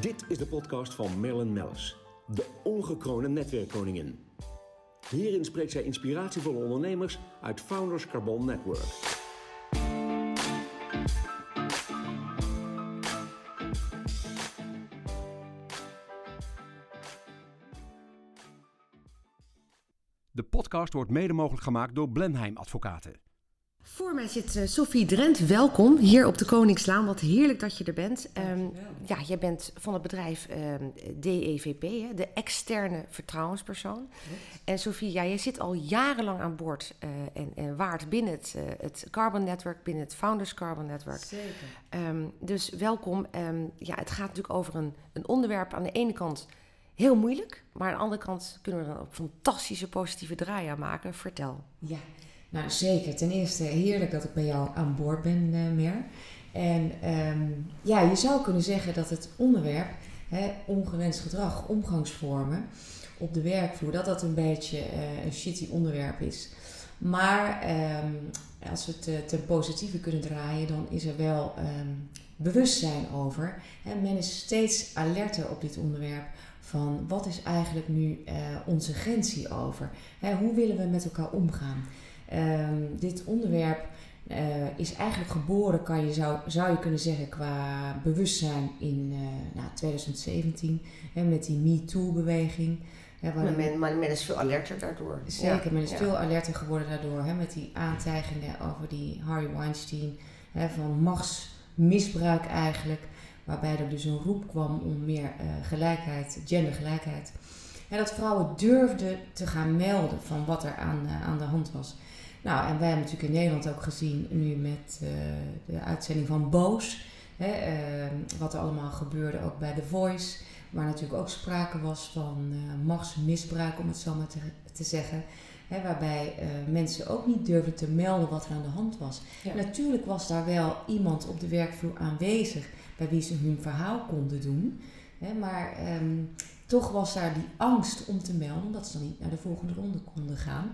Dit is de podcast van Marilyn Mellis, de ongekroonde netwerkkoningin. Hierin spreekt zij inspiratievolle ondernemers uit Founders Carbon Network. De podcast wordt mede mogelijk gemaakt door Blenheim Advocaten. Voor mij zit uh, Sophie Drent. Welkom hier op de Koningslaan. Wat heerlijk dat je er bent. Um, ja, jij bent van het bedrijf um, DEVP, hè, de externe vertrouwenspersoon. En Sophie, ja, jij zit al jarenlang aan boord uh, en, en, waard binnen het, uh, het Carbon Network, binnen het Founders Carbon Network. Zeker. Um, dus welkom. ja, het gaat natuurlijk over een, een onderwerp aan de ene kant heel moeilijk, maar aan de andere kant kunnen we er een fantastische positieve draai aan maken. Vertel. Ja. Nou, zeker. Ten eerste heerlijk dat ik bij jou aan boord ben, uh, Mer. En um, ja, je zou kunnen zeggen dat het onderwerp, hè, ongewenst gedrag, omgangsvormen op de werkvloer, dat dat een beetje uh, een shitty onderwerp is. Maar um, als we het uh, ten positieve kunnen draaien, dan is er wel um, bewustzijn over. En men is steeds alerter op dit onderwerp van wat is eigenlijk nu onze grens hierover? Hè, hoe willen we met elkaar omgaan? Um, dit onderwerp uh, is eigenlijk geboren, kan je, zou, zou je kunnen zeggen, qua bewustzijn in uh, nou, 2017 hè, met die MeToo-beweging. Maar men, men, men, is veel alerter daardoor. Zeker, ja. men is ja. veel alerter geworden daardoor. Hè, met die aantijgingen over die Harry Weinstein. Hè, van machtsmisbruik eigenlijk. Waarbij er dus een roep kwam om meer uh, gelijkheid, gendergelijkheid. En dat vrouwen durfden te gaan melden van wat er aan, aan de hand was. Nou, en wij hebben natuurlijk in Nederland ook gezien, nu met uh, de uitzending van Boos, hè, uh, wat er allemaal gebeurde ook bij The Voice, waar natuurlijk ook sprake was van uh, machtsmisbruik, om het zo maar te, te zeggen. Hè, waarbij mensen ook niet durfden te melden wat er aan de hand was. Ja. Natuurlijk was daar wel iemand op de werkvloer aanwezig bij wie ze hun verhaal konden doen. Hè, maar um, toch was daar die angst om te melden, omdat ze dan niet naar de volgende ronde konden gaan.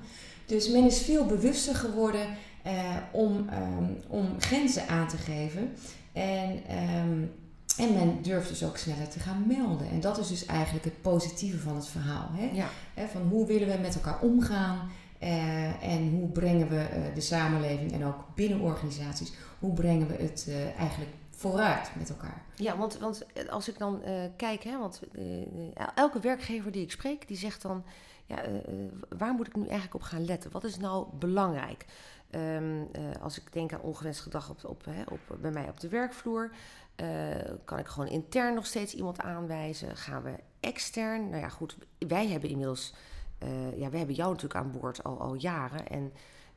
Dus men is veel bewuster geworden uh, om, um, om grenzen aan te geven. En, um, en men durft dus ook sneller te gaan melden. En dat is dus eigenlijk het positieve van het verhaal. Hè? Ja. Van hoe willen we met elkaar omgaan? Uh, en hoe brengen we uh, de samenleving en ook binnen organisaties, hoe brengen we het uh, eigenlijk vooruit met elkaar. Ja, want, want als ik dan kijk, hè, want elke werkgever die ik spreek, die zegt dan, ja, uh, waar moet ik nu eigenlijk op gaan letten? Wat is nou belangrijk? Um, als ik denk aan ongewenst gedrag op, op, hè, op, bij mij op de werkvloer, kan ik gewoon intern nog steeds iemand aanwijzen? Gaan we extern? Nou ja, goed, wij hebben inmiddels, ja, wij hebben jou natuurlijk aan boord al, al jaren en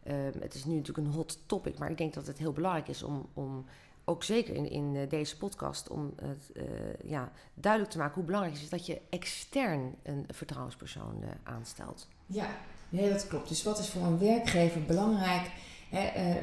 um, het is nu natuurlijk een hot topic, maar ik denk dat het heel belangrijk is om, om ook zeker in, in uh, deze podcast, om het uh, ja, duidelijk te maken hoe belangrijk het is dat je extern een vertrouwenspersoon uh, aanstelt. Ja, nee, dat klopt. Dus wat is voor een werkgever belangrijk?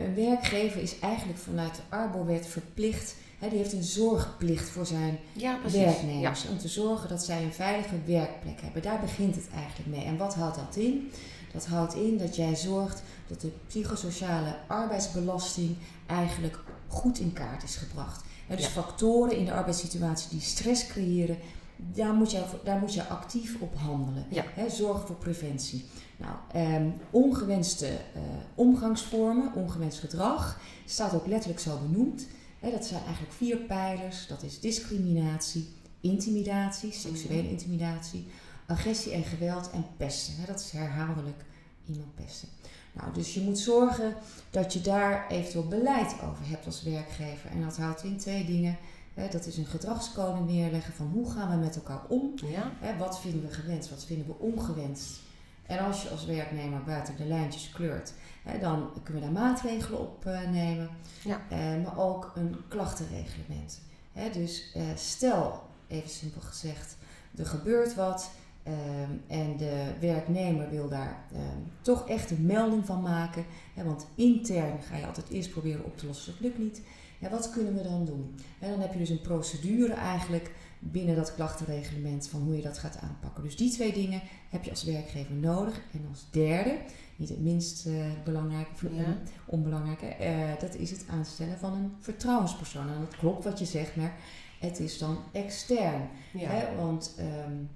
Een werkgever is eigenlijk vanuit de Arbowet verplicht, hè, die heeft een zorgplicht voor zijn ja, werknemers. Ja. Om te zorgen dat zij een veilige werkplek hebben. Daar begint het eigenlijk mee. En wat houdt dat in? Dat houdt in dat jij zorgt dat de psychosociale arbeidsbelasting eigenlijk goed in kaart is gebracht. He, dus ja. factoren in de arbeidssituatie die stress creëren, daar moet je, daar moet je actief op handelen. Ja. He, zorgen voor preventie. Nou, um, ongewenste uh, omgangsvormen, ongewenst gedrag, staat ook letterlijk zo benoemd. He, dat zijn eigenlijk vier pijlers. Dat is discriminatie, intimidatie, seksuele mm. intimidatie, agressie en geweld en pesten. Dat is herhaaldelijk iemand pesten. Nou, dus je moet zorgen dat je daar eventueel beleid over hebt als werkgever. En dat houdt in twee dingen. Hè, dat is een gedragscode neerleggen van hoe gaan we met elkaar om. Ja. Hè, wat vinden we gewenst, wat vinden we ongewenst. En als je als werknemer buiten de lijntjes kleurt, hè, dan kunnen we daar maatregelen op uh, nemen. Ja. Uh, maar ook een klachtenreglement. Dus uh, stel, even simpel gezegd, er gebeurt wat. Um, en de werknemer wil daar um, toch echt een melding van maken. Hè, want intern ga je altijd eerst proberen op te lossen, dat lukt niet. Ja, wat kunnen we dan doen? En dan heb je dus een procedure eigenlijk binnen dat klachtenreglement van hoe je dat gaat aanpakken. Dus die twee dingen heb je als werkgever nodig. En als derde, niet het minst uh, belangrijke, ja. onbelangrijke, uh, dat is het aanstellen van een vertrouwenspersoon. En dat klopt wat je zegt, maar het is dan extern. Ja. Hè? Want um,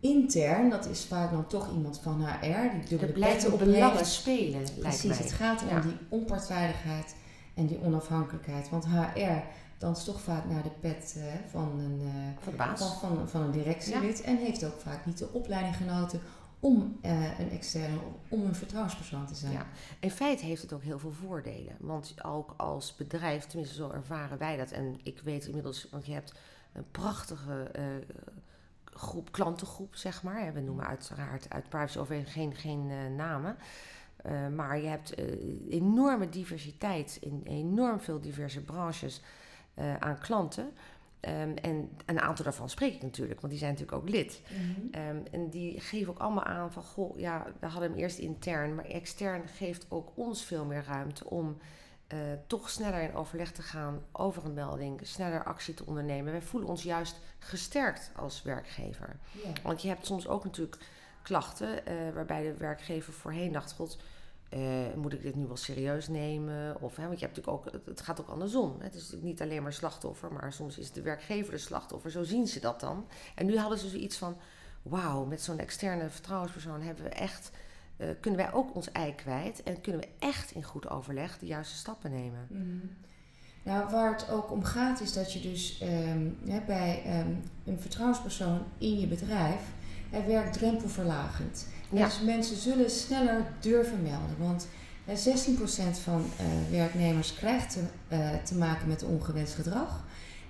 intern, dat is vaak dan toch iemand van HR die dubbele petten op belangen spelen. Precies, het gaat om die onpartijdigheid en die onafhankelijkheid. Want HR danst toch vaak naar de pet uh, van, een, uh, van, baas. Van, van, van een directielid en heeft ook vaak niet de opleiding genoten om uh, een externe, om een vertrouwenspersoon te zijn. Ja. In feite heeft het ook heel veel voordelen. Want ook als bedrijf, tenminste zo ervaren wij dat. En ik weet inmiddels, want je hebt een prachtige uh, groep, klantengroep, zeg maar. We noemen uiteraard uit privacy geen, geen uh, namen. maar je hebt enorme diversiteit in enorm veel diverse branches aan klanten. Um, en een aantal daarvan spreek ik natuurlijk, want die zijn natuurlijk ook lid. Mhm. um, en die geven ook allemaal aan van, goh, ja, we hadden hem eerst intern, maar extern geeft ook ons veel meer ruimte om uh, toch sneller in overleg te gaan over een melding, sneller actie te ondernemen. Wij voelen ons juist gesterkt als werkgever. Want je hebt soms ook natuurlijk klachten uh, waarbij de werkgever voorheen dacht, god, uh, moet ik dit nu wel serieus nemen? Of, hè, want je hebt natuurlijk ook, het gaat ook andersom. Het is natuurlijk niet alleen maar slachtoffer, maar soms is de werkgever de slachtoffer. Zo zien ze dat dan. En nu hadden ze zoiets van: wauw, met zo'n externe vertrouwenspersoon hebben we echt, uh, kunnen wij ook ons ei kwijt en kunnen we echt in goed overleg de juiste stappen nemen. Mm. Nou, waar het ook om gaat, is dat je dus um, hè, bij um, een vertrouwenspersoon in je bedrijf hij werkt drempelverlagend. Ja. Dus mensen zullen sneller durven melden. Want 16% van uh, werknemers krijgt te, uh, te maken met ongewenst gedrag.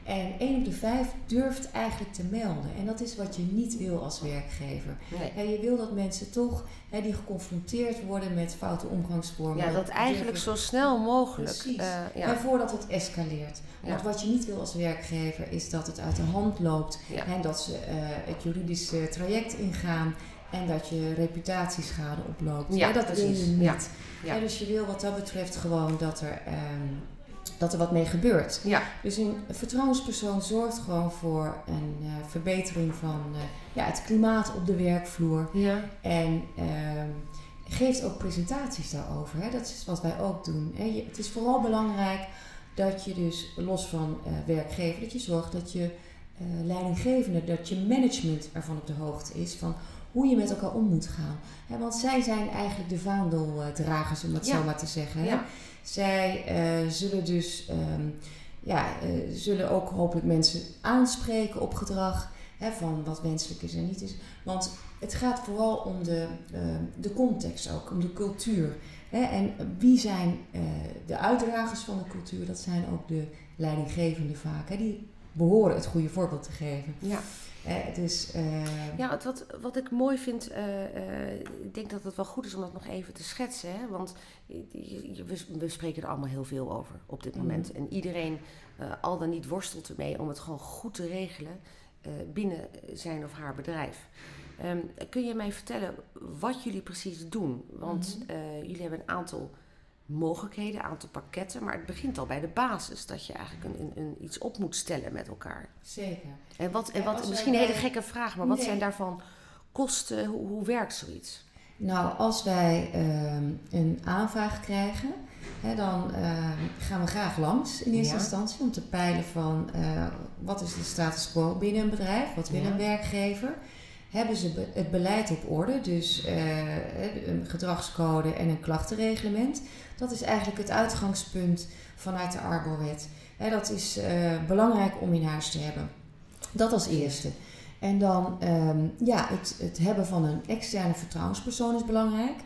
En 1 op de 5 durft eigenlijk te melden. En dat is wat je niet wil als werkgever. Nee. je wil dat mensen toch hè, die geconfronteerd worden met foute omgangsvormen. Ja, dat, eigenlijk zo snel mogelijk. Precies. Uh, ja. En voordat het escaleert. Want wat je niet wil als werkgever is dat het uit de hand loopt. En dat ze het juridische traject ingaan. En dat je reputatieschade oploopt. Ja, dat wil je niet. Ja. dus je wil wat dat betreft gewoon dat er, um, dat er wat mee gebeurt. Ja. Dus een vertrouwenspersoon zorgt gewoon voor een uh, verbetering van uh, ja, het klimaat op de werkvloer. Ja. En um, geeft ook presentaties daarover. Hè. Dat is wat wij ook doen. Hè. Je, het is vooral belangrijk dat je dus los van uh, werkgever, dat je zorgt dat je leidinggevende, dat je management ervan op de hoogte is van hoe je met elkaar om moet gaan. want zij zijn eigenlijk de vaandeldragers, om het zo maar te zeggen. Ja. Zij uh, zullen dus um, ja, uh, zullen ook hopelijk mensen aanspreken op gedrag. Van wat wenselijk is en niet is. Want het gaat vooral om de, uh, de context ook, om de cultuur. En wie zijn de uitdragers van de cultuur? Dat zijn ook de leidinggevenden vaak. Die behoren het goede voorbeeld te geven. Ja. Dus, uh... Ja, wat, wat ik mooi vind, uh, ik denk dat het wel goed is om dat nog even te schetsen. Hè? Want we, we, spreken er allemaal heel veel over op dit moment. Mm. En iedereen al dan niet worstelt ermee om het gewoon goed te regelen binnen zijn of haar bedrijf. Um, kun je mij vertellen wat jullie precies doen? Want mm. jullie hebben een aantal mogelijkheden, aantal pakketten. Maar het begint al bij de basis. Dat je eigenlijk een, een, iets op moet stellen met elkaar. Zeker. En wat, en wat misschien een hele gekke vraag, maar wat zijn daarvan kosten? Hoe, hoe werkt zoiets? Nou, als wij uh, een aanvraag krijgen, hè, dan uh, gaan we graag langs in eerste instantie om te peilen van uh, wat is de status quo binnen een bedrijf, wat wil ja. een werkgever hebben ze het beleid op orde, dus uh, een gedragscode en een klachtenreglement. Dat is eigenlijk het uitgangspunt vanuit de Arbowet. dat is uh, belangrijk om in huis te hebben. Dat als eerste. En dan um, ja, het, het, hebben van een externe vertrouwenspersoon is belangrijk.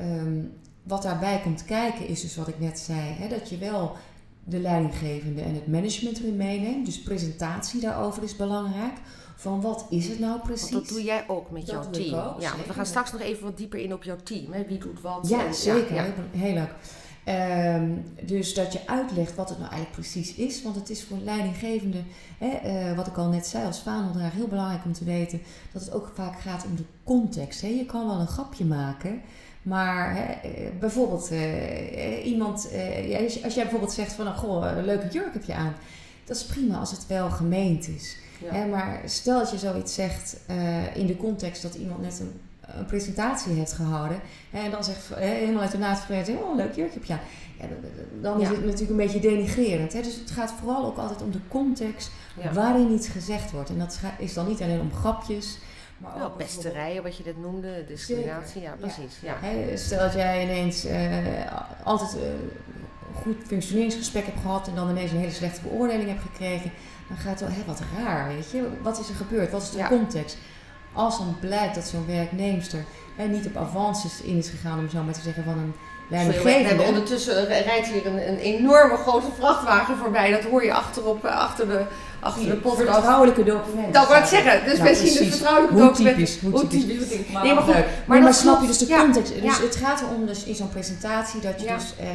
Um, wat daarbij komt kijken is dus wat ik net zei, dat je wel de leidinggevende en het management erin meeneemt. Dus presentatie daarover is belangrijk van wat is het nou precies? Want dat doe jij ook met jouw team. Ook, ja, want we gaan straks nog even wat dieper in op jouw team. Hè? Wie doet wat? Ja, zeker. Ja. Heel, leuk. Um, dus dat je uitlegt wat het nou eigenlijk precies is. Want het is voor leidinggevende, hè, uh, wat ik al net zei als vaandeldrager, heel belangrijk om te weten dat het ook vaak gaat om de context. Hè. Je kan wel een grapje maken, Maar hè, eh, bijvoorbeeld eh, eh, iemand, eh, als jij bijvoorbeeld zegt van, oh, goh, een leuke jurk heb je aan. Dat is prima als het wel gemeend is. Ja. Hè, maar stel dat je zoiets zegt in de context dat iemand net een, een presentatie heeft gehouden. Hè, en dan zegt, hè, helemaal uit de naad gesproken, oh, een leuk jurk heb je aan. Ja, dan- is Ja. het natuurlijk een beetje denigrerend. Hè? Dus het gaat vooral ook altijd om de context waarin iets gezegd wordt. En dat is dan niet alleen om grapjes, maar bijvoorbeeld- pesterijen, wat je net noemde, discriminatie, ja, precies. Ja. Stel dat jij ineens eh, altijd eh, een goed functioneringsgesprek hebt gehad en dan ineens een hele slechte beoordeling hebt gekregen, dan gaat het wel, hè, wat raar, weet je. Wat is er gebeurd? Wat is de Ja. context? Als dan blijkt dat zo'n werknemster hè, niet op avances in is gegaan, om zo maar te zeggen, van een Sorry, we hebben leidinggevende. ondertussen eh, rijdt hier een, een enorme grote vrachtwagen voorbij. Dat hoor je achterop, eh, achter de, achter de podcast. Vertrouwelijke documenten. Dat wou ik zeggen. Dus Nou, zien het precies. vertrouwelijke Hoe typisch, hoe Hoe typisch. typisch, hoe typisch. Maar, Nee, maar goed. leuk. Maar, Maar, dat snap je dus de Ja, context? Dus het gaat erom dus in zo'n presentatie dat je dus eh,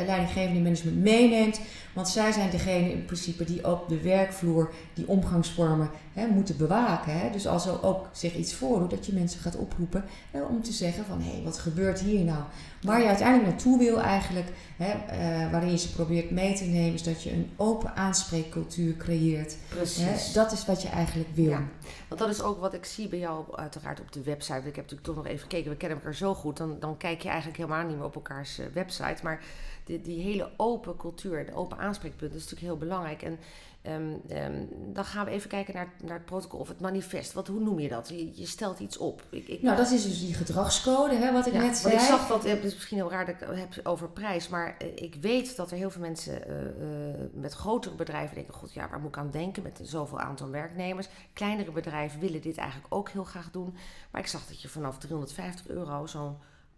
eh, leidinggevende management meeneemt. Want zij zijn degene in principe die op de werkvloer die omgangsvormen hè, moeten bewaken. Hè. Dus als er ook zich iets voordoet, dat je mensen gaat oproepen hè, om te zeggen van hé, wat gebeurt hier nou? Waar je uiteindelijk naartoe wil eigenlijk, hè, eh, waarin je ze probeert mee te nemen, is dat je een open aanspreekcultuur creëert. Precies. Hè. Dat is wat je eigenlijk wil. Ja. Want dat is ook wat ik zie bij jou uiteraard op de website. Want Ik heb natuurlijk toch nog even gekeken, we kennen elkaar zo goed. Dan, dan kijk je eigenlijk helemaal niet meer op elkaars eh, website. Maar die, die hele open cultuur, de open aanspreekpunten, is natuurlijk heel belangrijk. En ehm, ehm, dan gaan we even kijken naar, naar het protocol of het manifest. Wat, hoe noem je dat? Je, je stelt iets op. Ik, ik, Nou, dat is dus die gedragscode, hè, wat ik ja, net zei. ik zag dat, het is misschien heel raar dat ik heb over prijs, maar eh, ik weet dat er heel veel mensen eh, eh, met grotere bedrijven denken, god ja, waar moet ik aan denken met zoveel aantal werknemers. Kleinere bedrijven willen dit eigenlijk ook heel graag doen, maar ik zag dat je vanaf 350 euro zo'n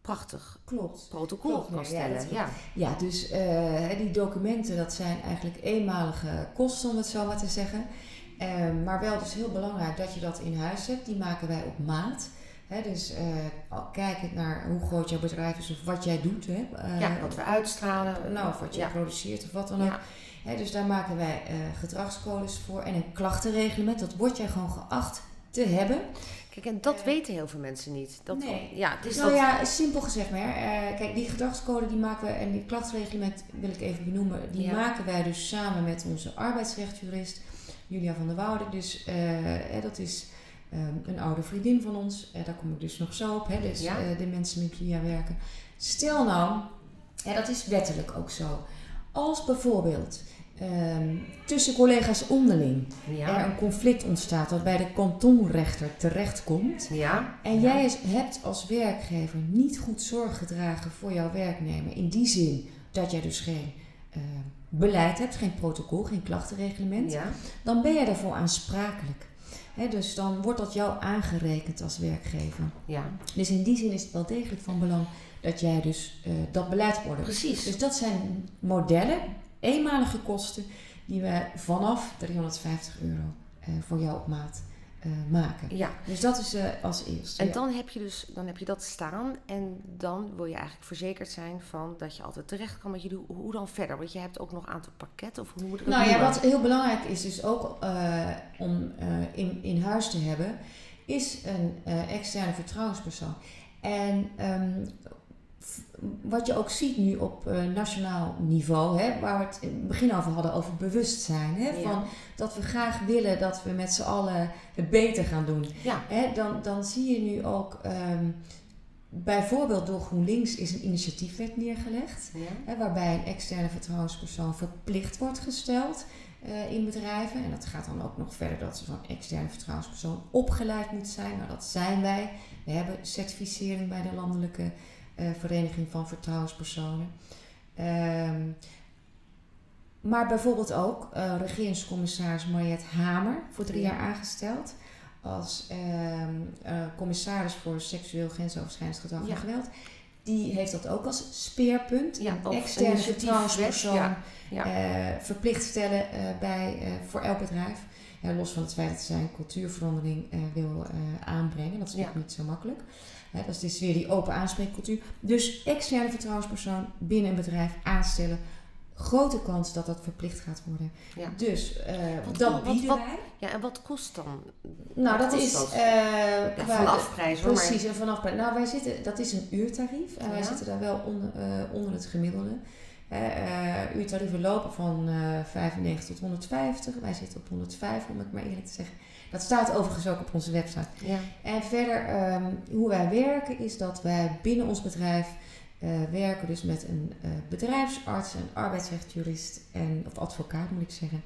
prachtig Klopt. protocol Klopt, kan ja, stellen. Ja, Ja, dus eh, die documenten, dat zijn eigenlijk eenmalige kosten, om het zo maar te zeggen. Ehm, maar wel dus heel belangrijk dat je dat in huis hebt. Die maken wij op maat. Dus al kijkend naar hoe groot jouw bedrijf is of wat jij doet. Hè, eh, ja wat we uitstralen. nou, of wat je ja. produceert of wat dan ook. Ja. Dus daar maken wij gedragscodes voor en een klachtenreglement. Dat wordt jij gewoon geacht te hebben. Kijk, en dat Eh, weten heel veel mensen niet. Dat, nee. Ja, nou dat, ja, simpel gezegd maar. eh, kijk, die gedragscode die maken we en die klachtenreglement wil ik even benoemen. Die Ja. maken wij dus samen met onze arbeidsrechtjurist Julia van der Woude. Dus eh, dat is eh, een oude vriendin van ons. Daar kom ik dus nog zo op. Hè, dus Ja. de mensen met Julia werken. Stel nou, dat is wettelijk ook zo. Als bijvoorbeeld ehm, tussen collega's onderling er ja. een conflict ontstaat dat bij de kantonrechter terechtkomt. Ja. En jij is- hebt als werkgever niet goed zorg gedragen voor jouw werknemer. In die zin dat jij dus geen eh, beleid hebt, geen protocol, geen klachtenreglement. Ja. Dan ben jij daarvoor aansprakelijk. Dus dan wordt dat jou aangerekend als werkgever. ja, Dus in die zin is het wel degelijk van belang dat jij dus eh, dat beleid op orde precies. Dus dat zijn modellen, eenmalige kosten, die we vanaf 350 euro eh, voor jou op maat eh, maken. Ja. Dus dat is eh, als eerste. En ja. dan heb je dus dan heb je dat staan en dan wil je eigenlijk verzekerd zijn van dat je altijd terecht kan met je hoe, hoe dan verder? Want je hebt ook nog een aantal pakketten of hoe moet ik dat Nou ja, wat heel belangrijk is dus ook om in, in huis te hebben, is een externe vertrouwenspersoon. En ehm, wat je ook ziet nu op eh, nationaal niveau, hè, waar we het in het begin over hadden, over bewustzijn. Hè, Ja. van dat we graag willen dat we met z'n allen het beter gaan doen. Ja, Hè, dan, dan zie je nu ook, ehm, bijvoorbeeld door GroenLinks is een initiatiefwet neergelegd. ja, Hè, waarbij een externe vertrouwenspersoon verplicht wordt gesteld eh, in bedrijven. En dat gaat dan ook nog verder dat zo'n externe vertrouwenspersoon opgeleid moet zijn. Nou, dat zijn wij. We hebben certificering bij de Landelijke Vereniging van Vertrouwenspersonen. Ehm, maar bijvoorbeeld ook eh, regeringscommissaris Mariette Hamer, voor drie Ja. jaar aangesteld. Als ehm, eh, commissaris voor seksueel grensoverschrijdend gedrag Ja. en geweld. Die heeft dat ook als speerpunt. Ja, een externe vertrouwenspersoon ja, ja. eh, verplicht stellen eh, bij, eh, voor elk bedrijf. Los van het feit dat zij een cultuurverandering wil aanbrengen. Dat is Ja. niet zo makkelijk. Dat is dus weer die open aanspreekcultuur. Dus externe vertrouwenspersoon binnen een bedrijf aanstellen. Grote kans dat dat verplicht gaat worden. Ja. Dus uh, Wat- dat bieden wat- wij. Ja, en wat kost dan? Nou, wat dat is dat? eh, Ja, vanaf prijs hoor. Precies, en vanaf prijs. Nou, wij zitten, dat is een uurtarief en wij zitten daar wel onder, eh, onder het gemiddelde. Eh, uurtarieven lopen van eh 95 tot 150. Wij zitten op 105, om het maar eerlijk te zeggen. Dat staat overigens ook op onze website. Maar, ja. En verder, ehm, hoe wij werken, is dat wij binnen ons bedrijf eh, werken dus met een eh, bedrijfsarts, een arbeidsrechtjurist en, of advocaat moet ik zeggen,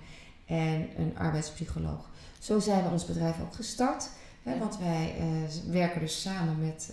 en een arbeidspsycholoog. Zo zijn we ons bedrijf ook gestart. Hè, Ja. Want wij eh, werken dus samen met,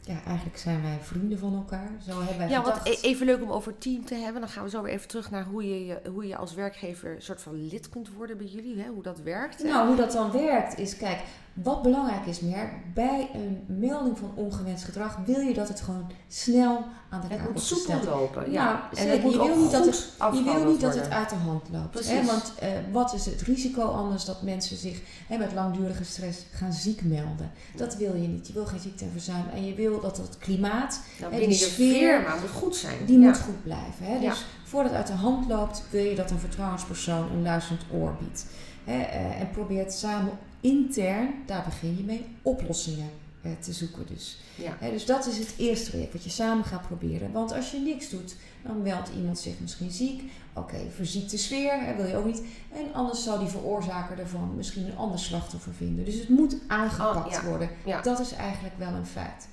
ja, eigenlijk zijn wij vrienden van elkaar. Zo hebben wij Ja, gedacht. e- even leuk om over team te hebben. Dan gaan we zo weer even terug naar hoe je, hoe je als werkgever een soort van lid kunt worden bij jullie. Hè? Hoe dat werkt. Nou, hoe dat dan werkt is, kijk, wat belangrijk is meer, bij een melding van ongewenst gedrag wil je dat het gewoon snel aan de het kaak moet wordt soepel gesteld. lopen. Nou, Ja, en zeker. het moet Je wil niet dat goed Je wil niet dat het uit de hand loopt. Hè? Want eh, wat is het risico anders dat mensen zich hè, met langdurige stress gaan ziek melden? Dat wil je niet. Je wil geen ziekte en verzuim. En je wil dat het klimaat, Nou, en die sfeer, moet goed zijn. die ja. moet goed blijven. Hè? Ja. Dus voordat het uit de hand loopt, wil je dat een vertrouwenspersoon een luisterend oor biedt. Hè? eh, en probeert samen intern, daar begin je mee, oplossingen eh, te zoeken dus. Ja. Dus dat is het eerste traject wat je samen gaat proberen. Want als je niks doet, dan meldt iemand zich misschien ziek. Oké, verziekte sfeer, hè, wil je ook niet. En anders zou die veroorzaker ervan misschien een ander slachtoffer vinden. Dus het moet aangepakt Oh, ja. worden. Ja. Dat is eigenlijk wel een feit.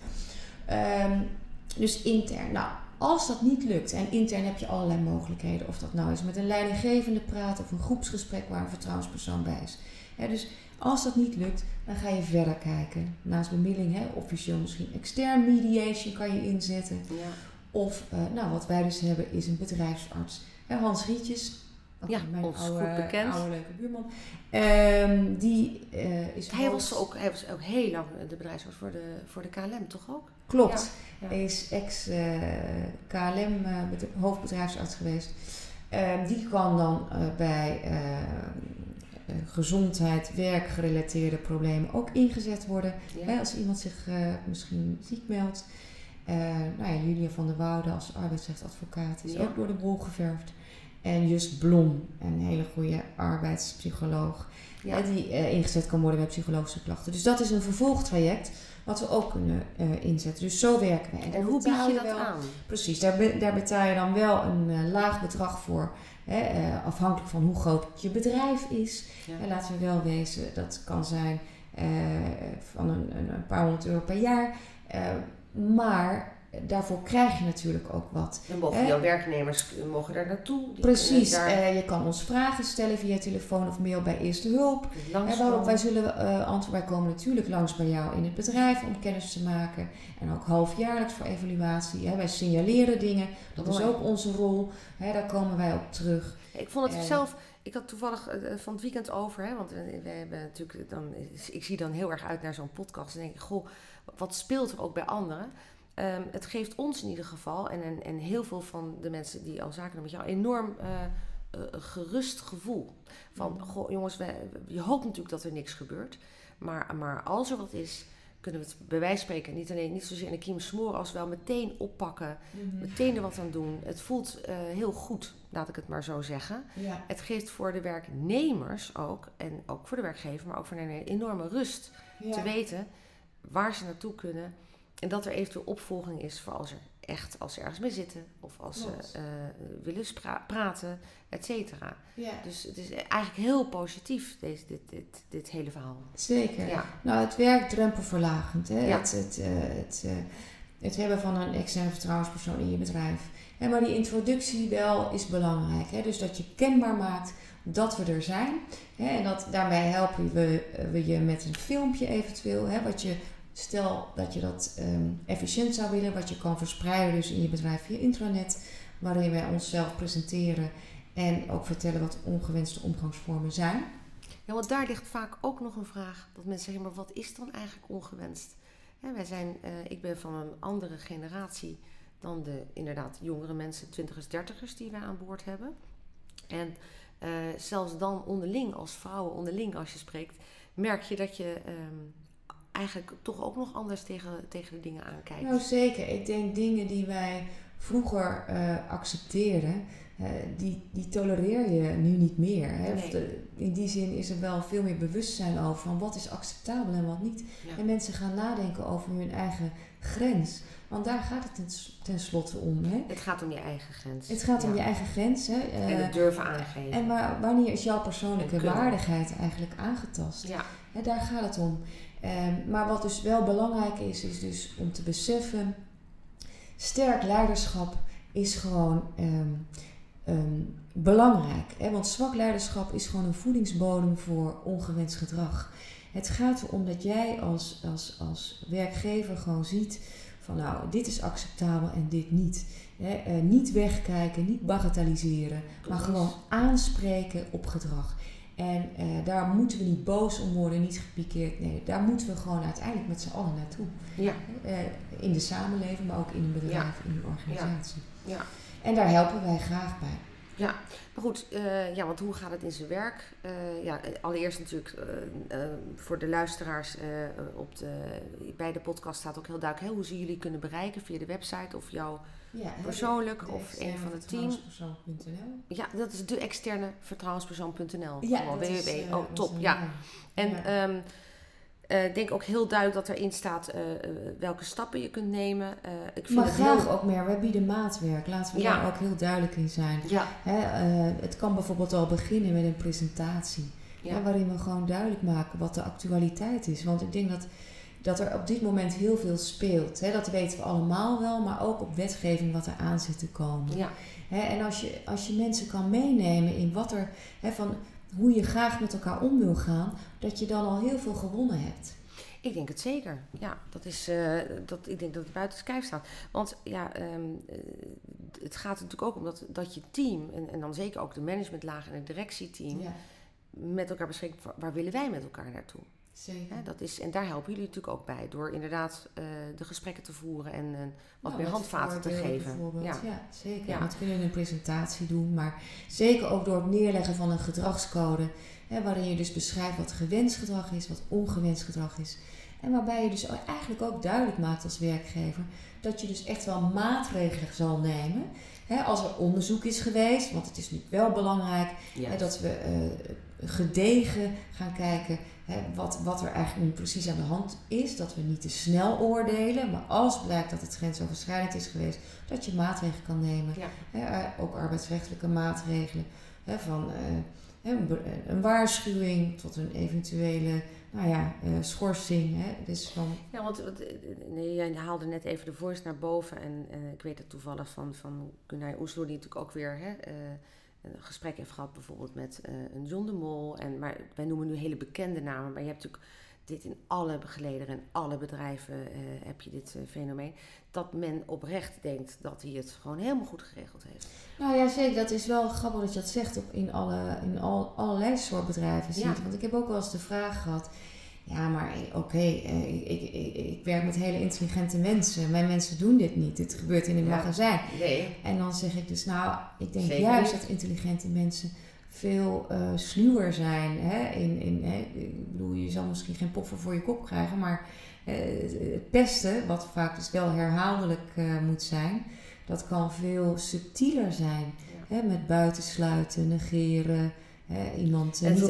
Ehm, dus intern. Nou, als dat niet lukt, en intern heb je allerlei mogelijkheden. Of dat nou is met een leidinggevende praten of een groepsgesprek waar een vertrouwenspersoon bij is. Dus als dat niet lukt, dan ga je verder kijken. Naast bemiddeling, hè, officieel misschien extern mediation kan je inzetten. Ja. Of, eh, nou, wat wij dus hebben is een bedrijfsarts. Hans Rietjes, Ja, mijn ons oude, goed bekend. oude leuke buurman. Ehm, die eh, is Hij was, ook, hij was ook heel lang de bedrijfsarts voor de, voor de KLM, toch ook? Klopt. Ja. Hij is ex-KLM eh, bedr- hoofdbedrijfsarts geweest. Ehm, die kan dan bij eh, eh, gezondheid, werkgerelateerde problemen ook ingezet worden. Ja. Hè, als iemand zich eh, misschien ziek meldt. Eh, nou ja, Julia van der Woude als arbeidsrechtadvocaat is Ja. ook door de bol geverfd. En Just Blom, een hele goede arbeidspsycholoog, Ja. die eh, ingezet kan worden bij psychologische klachten. Dus dat is een vervolgtraject wat we ook kunnen eh, inzetten. Dus zo werken we. En hoe bied betaal je dat wel- aan? Precies, daar, be- daar betaal je dan wel een eh, laag bedrag voor. Hè, eh, afhankelijk van hoe groot je bedrijf is. Ja. En laten we wel wezen, dat kan zijn eh, van een, een, paar honderd euro per jaar. Eh, maar daarvoor krijg je natuurlijk ook wat. Dan mogen Hè? jouw werknemers eh, mogen daar naartoe. Precies, daar eh, je kan ons vragen stellen via telefoon of mail bij Eerste Hulp. langs En waarop wij zullen antwoorden. Wij komen natuurlijk langs bij jou in het bedrijf om kennis te maken. En ook halfjaarlijks voor evaluatie. Hè. Wij signaleren dingen. Dat is ook onze rol. Hè, daar komen wij op terug. Ik vond het En- zelf, ik had toevallig van het weekend over, hè, want we hebben natuurlijk dan, ik zie dan heel erg uit naar zo'n podcast en denk ik, goh, wat speelt er ook bij anderen? Ehm, het geeft ons in ieder geval en, en, en heel veel van de mensen die al zaken doen met jou enorm eh, eh, gerust gevoel. Van, goh jongens, wij, je hoopt natuurlijk dat er niks gebeurt, maar, maar als er wat is, kunnen we het bij wijze van spreken niet alleen niet zozeer in de kiem smoren als wel meteen oppakken, meteen er wat aan doen. Het voelt eh, heel goed, laat ik het maar zo zeggen. Ja. Het geeft voor de werknemers ook, en ook voor de werkgever, maar ook voor een enorme rust te weten waar ze naartoe kunnen. En dat er eventueel opvolging is voor als er echt, als ze ergens mee zitten of als ze eh, willen spra- praten, et cetera. Ja, Dus het is eigenlijk heel positief, deze, dit, dit, dit hele verhaal. zeker. Ja, Nou, het werkt drempelverlagend. Hè? Ja. Het, het, eh, het, eh, het hebben van een externe vertrouwenspersoon in je bedrijf. Hè, maar die introductie wel is belangrijk. Hè? Dus dat je kenbaar maakt dat we er zijn. Hè? En dat, daarmee helpen we, eh, we je met een filmpje eventueel. Hè? Wat je, stel dat je dat ehm, efficiënt zou willen. Wat je kan verspreiden dus in je bedrijf via intranet. Waarin wij onszelf presenteren. En ook vertellen wat ongewenste omgangsvormen zijn. Ja, want daar ligt vaak ook nog een vraag. Dat mensen zeggen, maar wat is dan eigenlijk ongewenst? Wij zijn, eh, ik ben van een andere generatie dan de inderdaad jongere mensen, twintigers, dertigers die wij aan boord hebben. En eh, zelfs dan onderling, als vrouwen onderling als je spreekt, merk je dat je ehm, eigenlijk toch ook nog anders tegen, tegen de dingen aankijkt. Nou zeker. Ik denk dingen die wij vroeger eh, accepteerden, eh, die, die tolereer je nu niet meer. Hè? Of Nee. de- in die zin is er wel veel meer bewustzijn over van wat is acceptabel en wat niet. Ja. En mensen gaan nadenken over hun eigen grens. Want daar gaat het ten, tenslotte om. Hè? Het gaat om je eigen grens. Het gaat om je eigen grens. Hè? En Eh, het durven aangeven. en waar, wanneer is jouw persoonlijke waardigheid eigenlijk aangetast? ja. Hè, daar gaat het om. Ehm, maar wat dus wel belangrijk is, is dus om te beseffen, sterk leiderschap is gewoon ehm, ehm, belangrijk. Hè? Want zwak leiderschap is gewoon een voedingsbodem voor ongewenst gedrag. Het gaat erom dat jij als, als, als werkgever gewoon ziet van nou, dit is acceptabel en dit niet. Hè? Eh, niet wegkijken, niet bagatelliseren, maar gewoon aanspreken op gedrag. En eh, daar moeten we niet boos om worden, niet gepikeerd. Nee, daar moeten we gewoon uiteindelijk met z'n allen naartoe. Ja. Eh, in de samenleving, maar ook in een bedrijf, in een organisatie. Ja. En daar helpen wij graag bij. Maar goed, eh, ja, want hoe gaat het in zijn werk? Ja, allereerst natuurlijk voor de luisteraars op de, bij de podcast staat ook heel duidelijk hè, hoe ze jullie kunnen bereiken via de website of jou Ja, persoonlijk of een van het team. Ja, dat is de externe vertrouwenspersoon.nl. Ja, dat is, www. eh, oh, top. Ja. En Ja. ehm, eh, ik denk ook heel duidelijk dat erin staat eh, welke stappen je kunt nemen. Ik vind Maar het graag heel... ook meer. We bieden maatwerk. Laten we Ja. daar ook heel duidelijk in zijn. Ja, Hè, het kan bijvoorbeeld al beginnen met een presentatie. ja. hè, waarin we gewoon duidelijk maken wat de actualiteit is. Want ik denk dat, dat er op dit moment heel veel speelt. Hè. Dat weten we allemaal wel, maar ook op wetgeving wat er aan zit te komen. ja. Hè, en als je, als je mensen kan meenemen in wat er, hè, van hoe je graag met elkaar om wil gaan, dat je dan al heel veel gewonnen hebt. Ik denk het zeker. Ja, dat is, eh, dat, ik denk dat het buiten kijf staat. Want ja, ehm, eh, het gaat natuurlijk ook om dat, dat je team, en, en dan zeker ook de managementlaag en het directieteam, Ja, met elkaar waar, waar willen wij met elkaar naartoe. Zeker. Hè, dat is, en daar helpen jullie natuurlijk ook bij, door inderdaad eh, de gesprekken te voeren en eh, wat Nou, meer handvaten te geven. Ja. Ja. zeker. Ja. Dat kunnen we in een presentatie doen, maar zeker ook door het neerleggen van een gedragscode, hè, waarin je dus beschrijft wat gewenst gedrag is, wat ongewenst gedrag is. En waarbij je dus eigenlijk ook duidelijk maakt als werkgever dat je dus echt wel maatregelen zal nemen. Hè, als er onderzoek is geweest, want het is nu wel belangrijk Ja. hè, dat we eh, gedegen gaan kijken hè, wat, wat er eigenlijk nu precies aan de hand is. Dat we niet te snel oordelen, maar als blijkt dat het grensoverschrijdend is geweest, dat je maatregelen kan nemen. Ja. Eh, ook arbeidsrechtelijke maatregelen. Hè, van eh, een, be- een waarschuwing tot een eventuele nou ja, eh, schorsing. Hè. Dus van, Ja, want want, eh, nee, jij haalde net even de voice naar boven. En eh, ik weet het toevallig van, van Gunnar Oesloer, die natuurlijk ook weer hè, eh, een gesprek heeft gehad, bijvoorbeeld met eh, een John de Mol. En, maar wij noemen nu hele bekende namen, maar je hebt natuurlijk dit in alle gelederen en alle bedrijven eh, heb je dit eh, fenomeen. Dat men oprecht denkt dat hij het gewoon helemaal goed geregeld heeft. Nou ja, zeker. Dat is wel grappig dat je dat zegt op, in, alle, in al, allerlei soort bedrijven. Ja. Want ik heb ook wel eens de vraag gehad. Ja, maar eh, oké, eh, ik, ik, ik, ik werk met hele intelligente mensen. Mijn mensen doen dit niet. Dit gebeurt in een Ja. magazijn. Nee. En dan zeg ik dus, nou, ik denk Zeker juist niet. dat intelligente mensen veel eh sluwer zijn. Hè? In, in, hè? Ik bedoel, je zal misschien geen poffer voor je kop krijgen, maar het pesten, wat vaak dus wel herhaaldelijk moet zijn, dat kan veel subtieler zijn. Ja. Hè? Met buitensluiten, negeren, hè? iemand eh, En niet dat,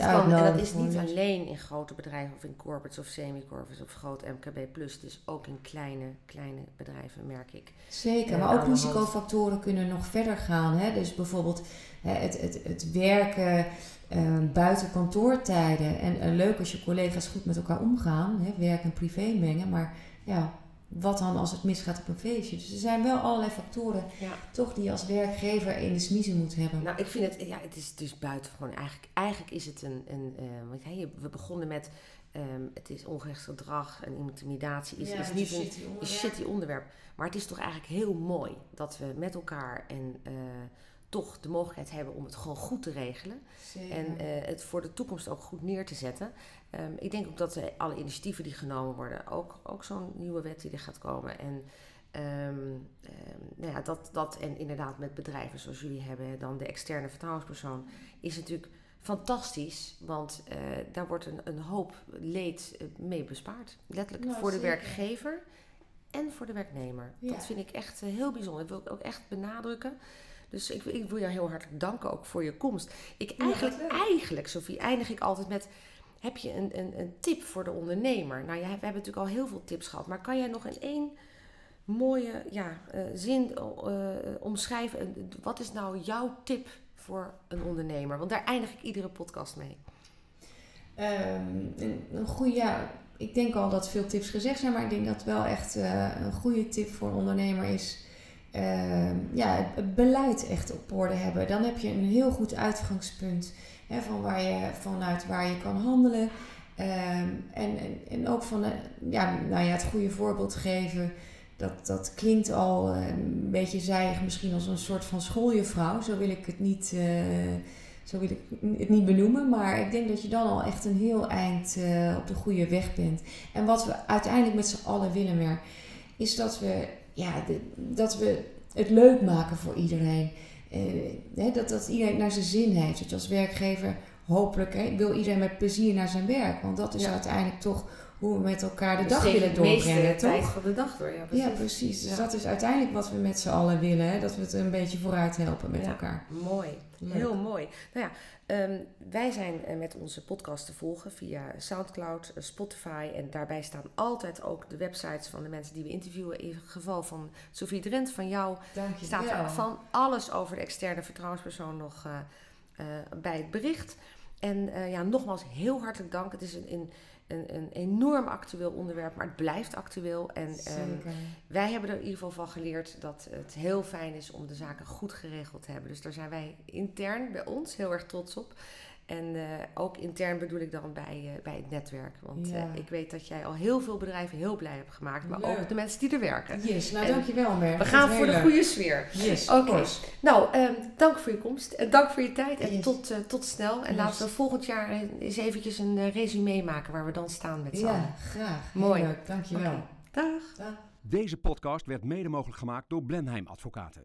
en is niet een- alleen in grote bedrijven of in corporates of semi-corporates of groot MKB+. Het is ook in kleine, kleine bedrijven, merk ik. Zeker, eh, maar ook hand. risicofactoren kunnen nog verder gaan. Hè? Dus bijvoorbeeld hè, het, het, het werken eh, buiten kantoortijden. En leuk als je collega's goed met elkaar omgaan, hè? werk en privé mengen. Maar ja, wat dan als het misgaat op een feestje? Dus er zijn wel allerlei factoren Ja. toch die je als werkgever in de smiezen moet hebben. Nou, ik vind het, ja, het is dus buitengewoon. Eigenlijk, eigenlijk is het een, een eh, want je- we begonnen met, ehm, het is ongerecht gedrag en intimidatie is, is niet een, een shitty onderwerp. Maar het is toch eigenlijk heel mooi dat we met elkaar en eh, toch de mogelijkheid hebben om het gewoon goed te regelen. Zeker. En eh, het voor de toekomst ook goed neer te zetten. Ehm, ik denk ook dat eh, alle initiatieven die genomen worden, ook, ook zo'n nieuwe wet die er gaat komen. En ehm, ehm, nou ja, dat, dat en inderdaad met bedrijven zoals jullie hebben, dan de externe vertrouwenspersoon, is natuurlijk fantastisch. Want eh, daar wordt een, een hoop leed mee bespaard. Letterlijk Nou, voor de werkgever en voor de werknemer. Ja. Dat vind ik echt heel bijzonder. Dat wil ik ook echt benadrukken. Dus ik, ik wil jou heel hartelijk danken ook voor je komst. Ik eigenlijk, eigenlijk, Sophie, eindig ik altijd met... Heb je een, een, een tip voor de ondernemer? Nou ja, we hebben natuurlijk al heel veel tips gehad. Maar kan jij nog in één mooie ja, eh, zin eh, omschrijven? eh, Wat is nou jouw tip voor een ondernemer? Want daar eindig ik iedere podcast mee. Ehm, een, goede, ja, ik denk al dat veel tips gezegd zijn, maar ik denk dat wel echt een goede tip voor een ondernemer is. Ehm, ja, het, beleid echt op orde hebben. Dan heb je een heel goed uitgangspunt hè, van waar je, vanuit waar je kan handelen. Ehm, en, en, ook van eh, ja, nou ja, het goede voorbeeld geven. Dat, dat klinkt al eh, een beetje zijig, misschien als een soort van schooljuffrouw. Zo wil ik het niet, eh, zo wil ik het niet benoemen. Maar ik denk dat je dan al echt een heel eind op de goede weg bent. En wat we uiteindelijk met z'n allen willen, Mer, is dat we, ja, de- dat we het leuk maken voor iedereen. Eh, hè, dat, dat iedereen naar zijn zin heeft. Dat je als werkgever hopelijk hè, wil iedereen met plezier naar zijn werk. Want dat is Ja. uiteindelijk toch hoe we met elkaar de Dus dag willen de doorbrengen, tijd toch? van de dag door. Ja, precies. Ja, precies. Dus Ja. dat is uiteindelijk wat we met z'n allen willen. Hè? Dat we het een beetje vooruit helpen met Ja. elkaar. Mooi, Leuk. heel mooi. Nou ja, ehm, wij zijn eh, met onze podcast te volgen via Soundcloud, eh, Spotify. En daarbij staan altijd ook de websites van de mensen die we interviewen. In het geval van Sophie Drent, van jou, staat er van alles over de externe vertrouwenspersoon nog eh, bij het bericht. En eh, ja, nogmaals heel hartelijk dank. Het is een, een, een, een enorm actueel onderwerp, maar het blijft actueel. En Zeker. wij hebben er in ieder geval van geleerd dat het heel fijn is om de zaken goed geregeld te hebben. Dus daar zijn wij intern bij ons heel erg trots op. En eh, ook intern bedoel ik dan bij, eh, bij het netwerk. Want Ja. eh, ik weet dat jij al heel veel bedrijven heel blij hebt gemaakt. Maar Leuk. ook de mensen die er werken. Yes, nou En dankjewel Mer. We gaan voor de goede sfeer. Yes, Oké. Nou, ehm, dank voor je komst. En dank voor je tijd. En Yes. tot, eh, tot snel. En Yes. laten we volgend jaar eens eventjes een resume maken waar we dan staan met z'n allen. Ja, graag. Mooi. Leuk, dankjewel. Oké. Dag. Dag. Deze podcast werd mede mogelijk gemaakt door Blenheim Advocaten.